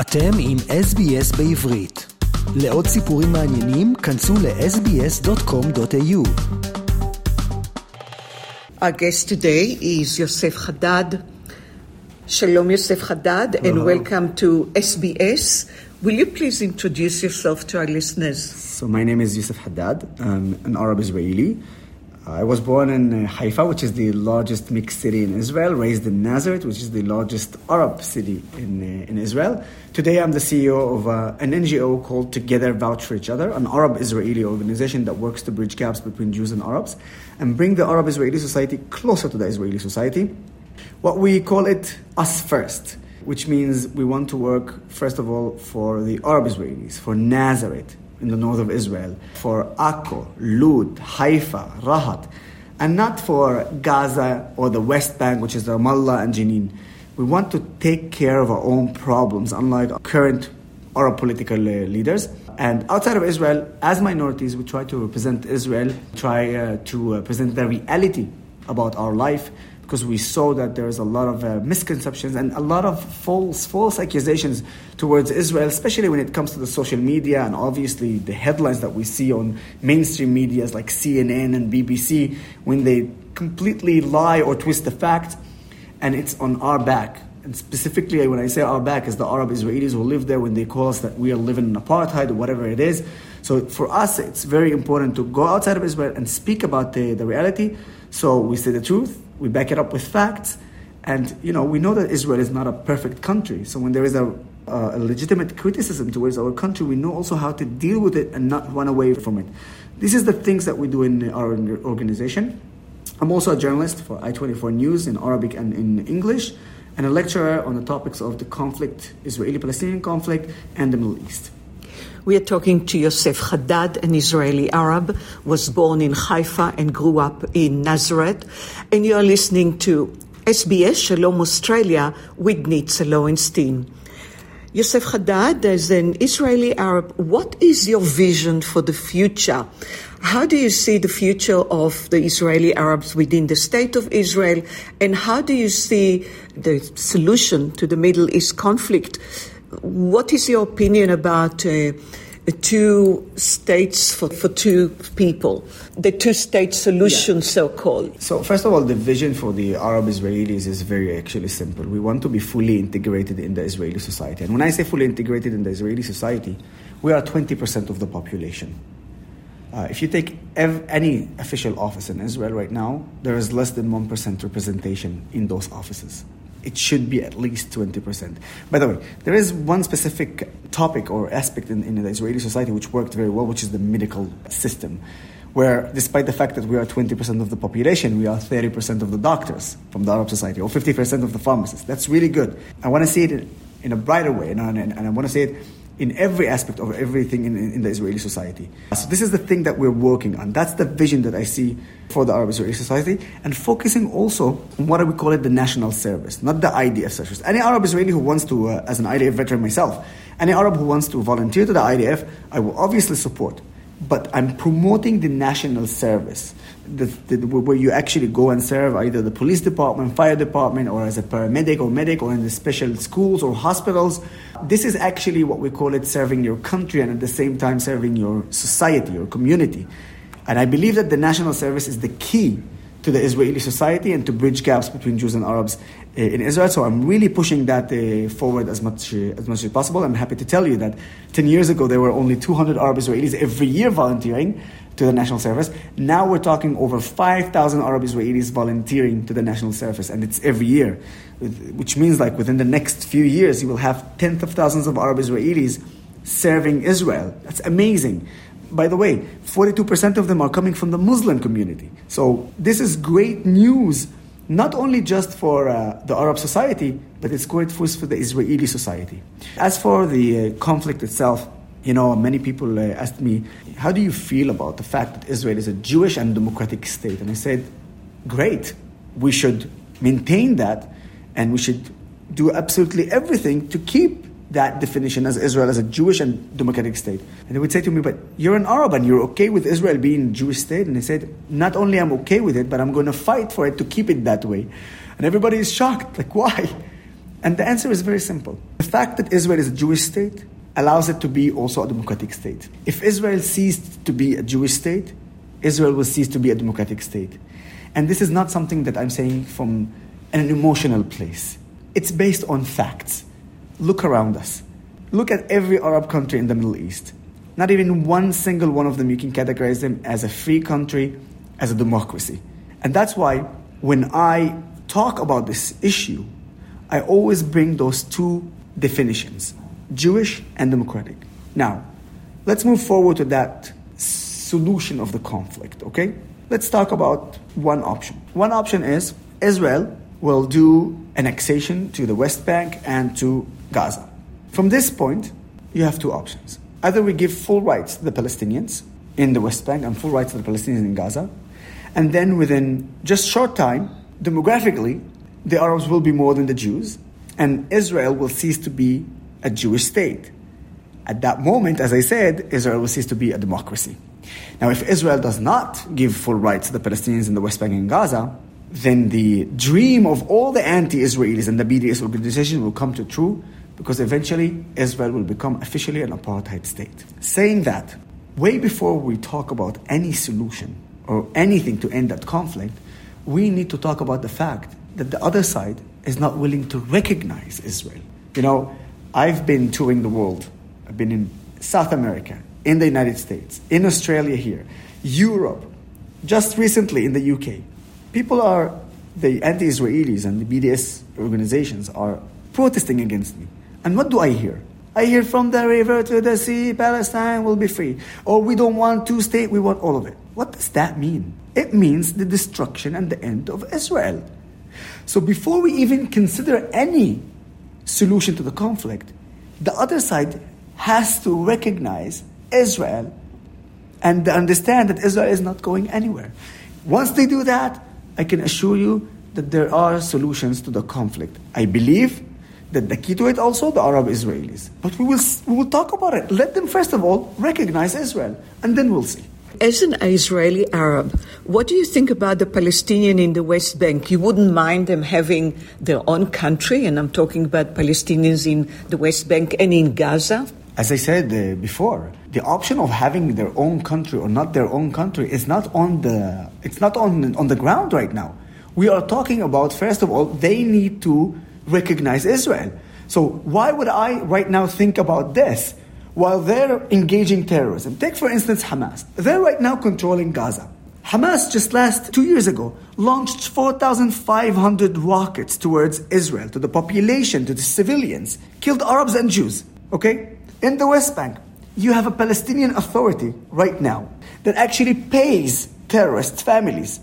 אתם עם SBS בעברית. לעוד סיפורים מעניינים, כנסו ל-sbs.com.au. Our guest today is Yoseph Haddad. Shalom Yoseph Haddad, and welcome to SBS. Will you please introduce yourself to our listeners? So my name is Yoseph Haddad, I'm an Arab Israeli. I was born in uh, Haifa, which is the largest mixed city in Israel, raised in Nazareth, which is the largest Arab city in, uh, in Israel. Today I'm the CEO of uh, an NGO called Together Vouch for Each Other, an Arab Israeli organization that works to bridge gaps between Jews and Arabs and bring the Arab Israeli society closer to the Israeli society. What we call it us first, which means we want to work, first of all, for the Arab Israelis, for Nazareth, in the north of Israel, for Akko, Lud, Haifa, Rahat, and not for Gaza or the West Bank, which is Ramallah and Jenin. We want to take care of our own problems, unlike current Arab political uh, leaders. And outside of Israel, as minorities, we try to represent Israel, try uh, to uh, present the reality about our life, because we saw that there is a lot of uh, misconceptions and a lot of false false accusations towards Israel, especially when it comes to the social media and obviously the headlines that we see on mainstream medias like CNN and BBC when they completely lie or twist the facts, and it's on our back. And specifically, when I say our back, is the Arab Israelis who live there when they call us that we are living in apartheid or whatever it is. So for us, it's very important to go outside of Israel and speak about the, the reality. So we say the truth, we back it up with facts, and you know we know that Israel is not a perfect country. So when there is a, a legitimate criticism towards our country, we know also how to deal with it and not run away from it. This is the things that we do in our organization. I'm also a journalist for I24 News in Arabic and in English, and a lecturer on the topics of the conflict, Israeli-Palestinian conflict, and the Middle East. We are talking to Yoseph Haddad, an Israeli Arab, was born in Haifa and grew up in Nazareth. And you are listening to SBS Shalom Australia with Nitza Lowenstein. Yoseph Haddad, as an Israeli Arab, what is your vision for the future? How do you see the future of the Israeli Arabs within the state of Israel? And how do you see the solution to the Middle East conflict? What is your opinion about uh, two states for, for two people, the two state solution, yeah. so called? So, first of all, the vision for the Arab Israelis is very actually simple. We want to be fully integrated in the Israeli society. And when I say fully integrated in the Israeli society, we are 20% of the population. Uh, if you take ev- any official office in Israel right now, there is less than 1% representation in those offices it should be at least 20%. By the way, there is one specific topic or aspect in, in, the Israeli society which worked very well, which is the medical system, where despite the fact that we are 20% of the population, we are 30% of the doctors from the Arab society, or 50% of the pharmacists. That's really good. I want to see it in, a brighter way, and, and, and I want to see it in every aspect of everything in, in, the Israeli society. So this is the thing that we're working on. That's the vision that I see for the Arab Israeli society, and focusing also on what we call it the national service, not the IDF service. Any Arab Israeli who wants to, uh, as an IDF veteran myself, any Arab who wants to volunteer to the IDF, I will obviously support. But I'm promoting the national service, the, the, where you actually go and serve either the police department, fire department, or as a paramedic or medic, or in the special schools or hospitals. This is actually what we call it serving your country and at the same time serving your society, your community. And I believe that the national service is the key to the Israeli society and to bridge gaps between Jews and Arabs uh, in Israel. So I'm really pushing that uh, forward as much uh, as much as possible. I'm happy to tell you that 10 years ago there were only 200 Arab Israelis every year volunteering to the national service. Now we're talking over 5,000 Arab Israelis volunteering to the national service, and it's every year, which means like within the next few years you will have tens of thousands of Arab Israelis serving Israel. That's amazing. By the way, 42% of them are coming from the Muslim community. So this is great news, not only just for uh, the Arab society, but it's great news for the Israeli society. As for the uh, conflict itself, you know, many people uh, asked me, how do you feel about the fact that Israel is a Jewish and democratic state? And I said, great. We should maintain that and we should do absolutely everything to keep that definition as Israel as a Jewish and democratic state. And they would say to me, but you're an Arab and you're okay with Israel being a Jewish state? And I said, not only I'm okay with it, but I'm going to fight for it to keep it that way. And everybody is shocked, like, why? And the answer is very simple. The fact that Israel is a Jewish state allows it to be also a democratic state. If Israel ceased to be a Jewish state, Israel will cease to be a democratic state. And this is not something that I'm saying from an emotional place. It's based on facts. Look around us. Look at every Arab country in the Middle East. Not even one single one of them you can categorize them as a free country, as a democracy. And that's why when I talk about this issue, I always bring those two definitions Jewish and democratic. Now, let's move forward to that solution of the conflict, okay? Let's talk about one option. One option is Israel will do annexation to the West Bank and to Gaza. From this point, you have two options. Either we give full rights to the Palestinians in the West Bank and full rights to the Palestinians in Gaza, and then within just short time, demographically, the Arabs will be more than the Jews, and Israel will cease to be a Jewish state. At that moment, as I said, Israel will cease to be a democracy. Now, if Israel does not give full rights to the Palestinians in the West Bank and Gaza, then the dream of all the anti Israelis and the BDS organization will come to true because eventually Israel will become officially an apartheid state. Saying that, way before we talk about any solution or anything to end that conflict, we need to talk about the fact that the other side is not willing to recognize Israel. You know, I've been touring the world. I've been in South America, in the United States, in Australia here, Europe, just recently in the UK. People are, the anti Israelis and the BDS organizations are protesting against me. And what do I hear? I hear from the river to the sea, Palestine will be free. Or we don't want two state, we want all of it. What does that mean? It means the destruction and the end of Israel. So before we even consider any solution to the conflict, the other side has to recognize Israel and understand that Israel is not going anywhere. Once they do that, I can assure you that there are solutions to the conflict. I believe that the key to it also the Arab Israelis. But we will, we will talk about it. Let them first of all recognize Israel, and then we'll see. As an Israeli Arab, what do you think about the Palestinian in the West Bank? You wouldn't mind them having their own country, and I'm talking about Palestinians in the West Bank and in Gaza? As I said uh, before, the option of having their own country or not their own country is not on the it's not on on the ground right now. We are talking about first of all they need to recognize Israel. So why would I right now think about this? while they're engaging terrorism. Take, for instance, Hamas. They're right now controlling Gaza. Hamas just last two years ago launched 4,500 rockets towards Israel, to the population, to the civilians, killed Arabs and Jews. Okay? In the West Bank, you have a Palestinian authority right now that actually pays terrorist families.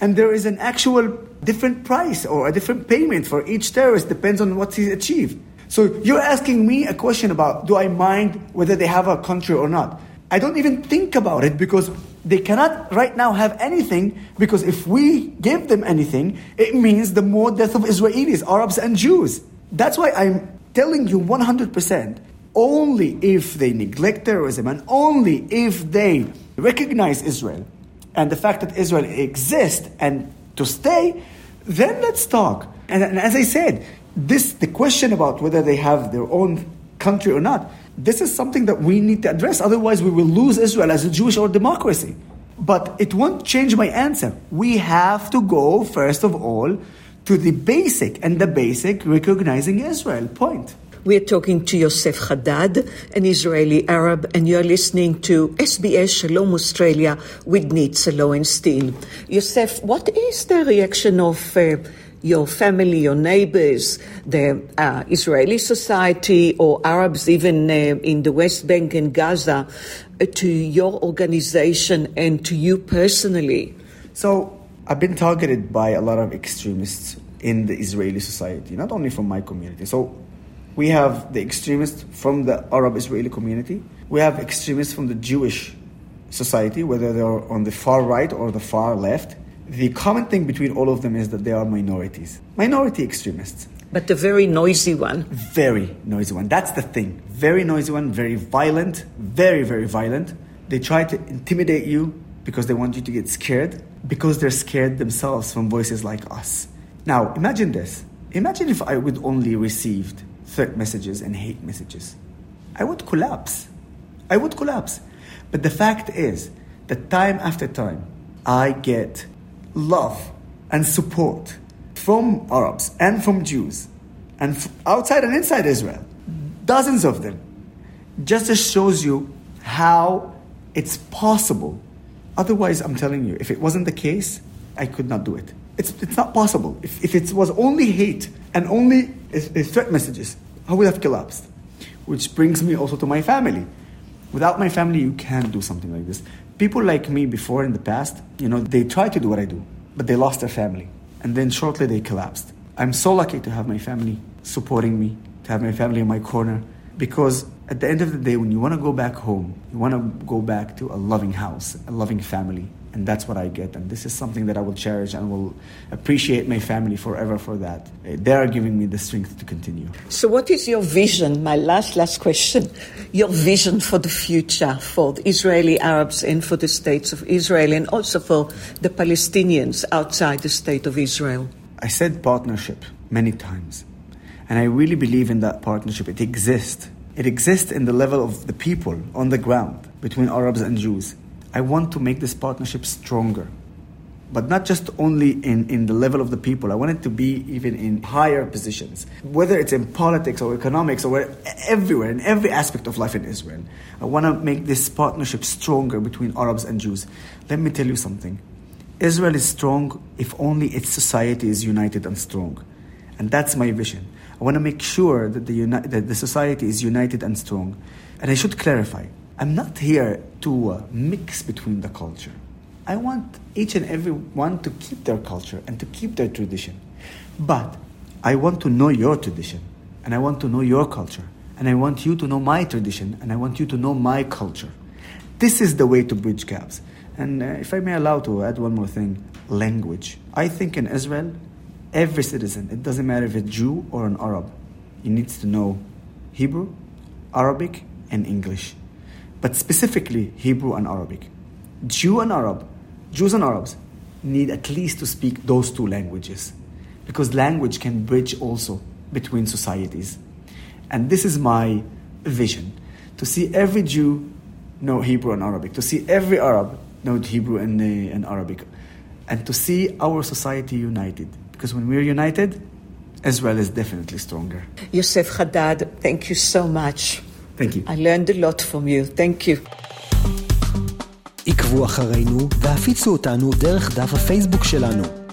And there is an actual different price or a different payment for each terrorist, depends on what he achieved. So you're asking me a question about do I mind whether they have a country or not? I don't even think about it because they cannot right now have anything because if we give them anything, it means the more death of Israelis, Arabs, and Jews. That's why I'm telling you 100% only if they neglect terrorism and only if they recognize Israel and the fact that Israel exists and to stay, then let's talk. And, and as I said, this the question about whether they have their own country or not this is something that we need to address. Otherwise we will lose israel as a jewish or democracy. But it won't change my answer. We have to go first of all to the basic and the basic recognizing israel. Point we're talking to Yoseph Haddad, an Israeli Arab, and you're listening to SBS Shalom Australia with Nitza Lowenstein. Yoseph, what is the reaction of uh, your family, your neighbors, the uh, Israeli society, or Arabs even uh, in the West Bank and Gaza uh, to your organization and to you personally? So, I've been targeted by a lot of extremists in the Israeli society, not only from my community. So, we have the extremists from the Arab Israeli community, we have extremists from the Jewish society, whether they're on the far right or the far left the common thing between all of them is that they are minorities, minority extremists. But the very noisy one. Very noisy one. That's the thing. Very noisy one, very violent, very, very violent. They try to intimidate you because they want you to get scared, because they're scared themselves from voices like us. Now, imagine this. Imagine if I would only received threat messages and hate messages. I would collapse. I would collapse. But the fact is that time after time, I get love and support from Arabs and from Jews and outside and inside Israel, dozens of them. Just shows you how it's possible. Otherwise, I'm telling you, if it wasn't the case, I could not do it. It's, it's not possible. If, if it was only hate and only threat messages, I would have collapsed. Which brings me also to my family. Without my family, you can't do something like this. People like me before in the past, you know, they tried to do what I do, but they lost their family. And then shortly they collapsed. I'm so lucky to have my family supporting me, to have my family in my corner, because at the end of the day, when you want to go back home, you want to go back to a loving house, a loving family, and that's what I get. And this is something that I will cherish and will appreciate my family forever for that. Uh, they are giving me the strength to continue. So, what is your vision? My last, last question. Your vision for the future for the Israeli Arabs and for the states of Israel and also for the Palestinians outside the state of Israel? I said partnership many times. And I really believe in that partnership. It exists. It exists in the level of the people on the ground between Arabs and Jews. I want to make this partnership stronger. But not just only in, in the level of the people. I want it to be even in higher positions, whether it's in politics or economics or everywhere, in every aspect of life in Israel. I want to make this partnership stronger between Arabs and Jews. Let me tell you something. Israel is strong if only its society is united and strong. And that's my vision. I want to make sure that the, uni- that the society is united and strong. And I should clarify I'm not here to uh, mix between the culture. I want each and every one to keep their culture and to keep their tradition. But I want to know your tradition and I want to know your culture and I want you to know my tradition and I want you to know my culture. This is the way to bridge gaps. And uh, if I may allow to add one more thing language. I think in Israel, every citizen, it doesn't matter if it's Jew or an Arab, he needs to know Hebrew, Arabic, and English but specifically Hebrew and Arabic. Jew and Arab, Jews and Arabs need at least to speak those two languages because language can bridge also between societies. And this is my vision to see every Jew know Hebrew and Arabic, to see every Arab know Hebrew and, uh, and Arabic, and to see our society united. Because when we're united, Israel is definitely stronger. Yoseph Haddad, thank you so much. Thank you. I learned a lot from you. Thank you. עקבו אחרינו והפיצו אותנו דרך דף הפייסבוק שלנו.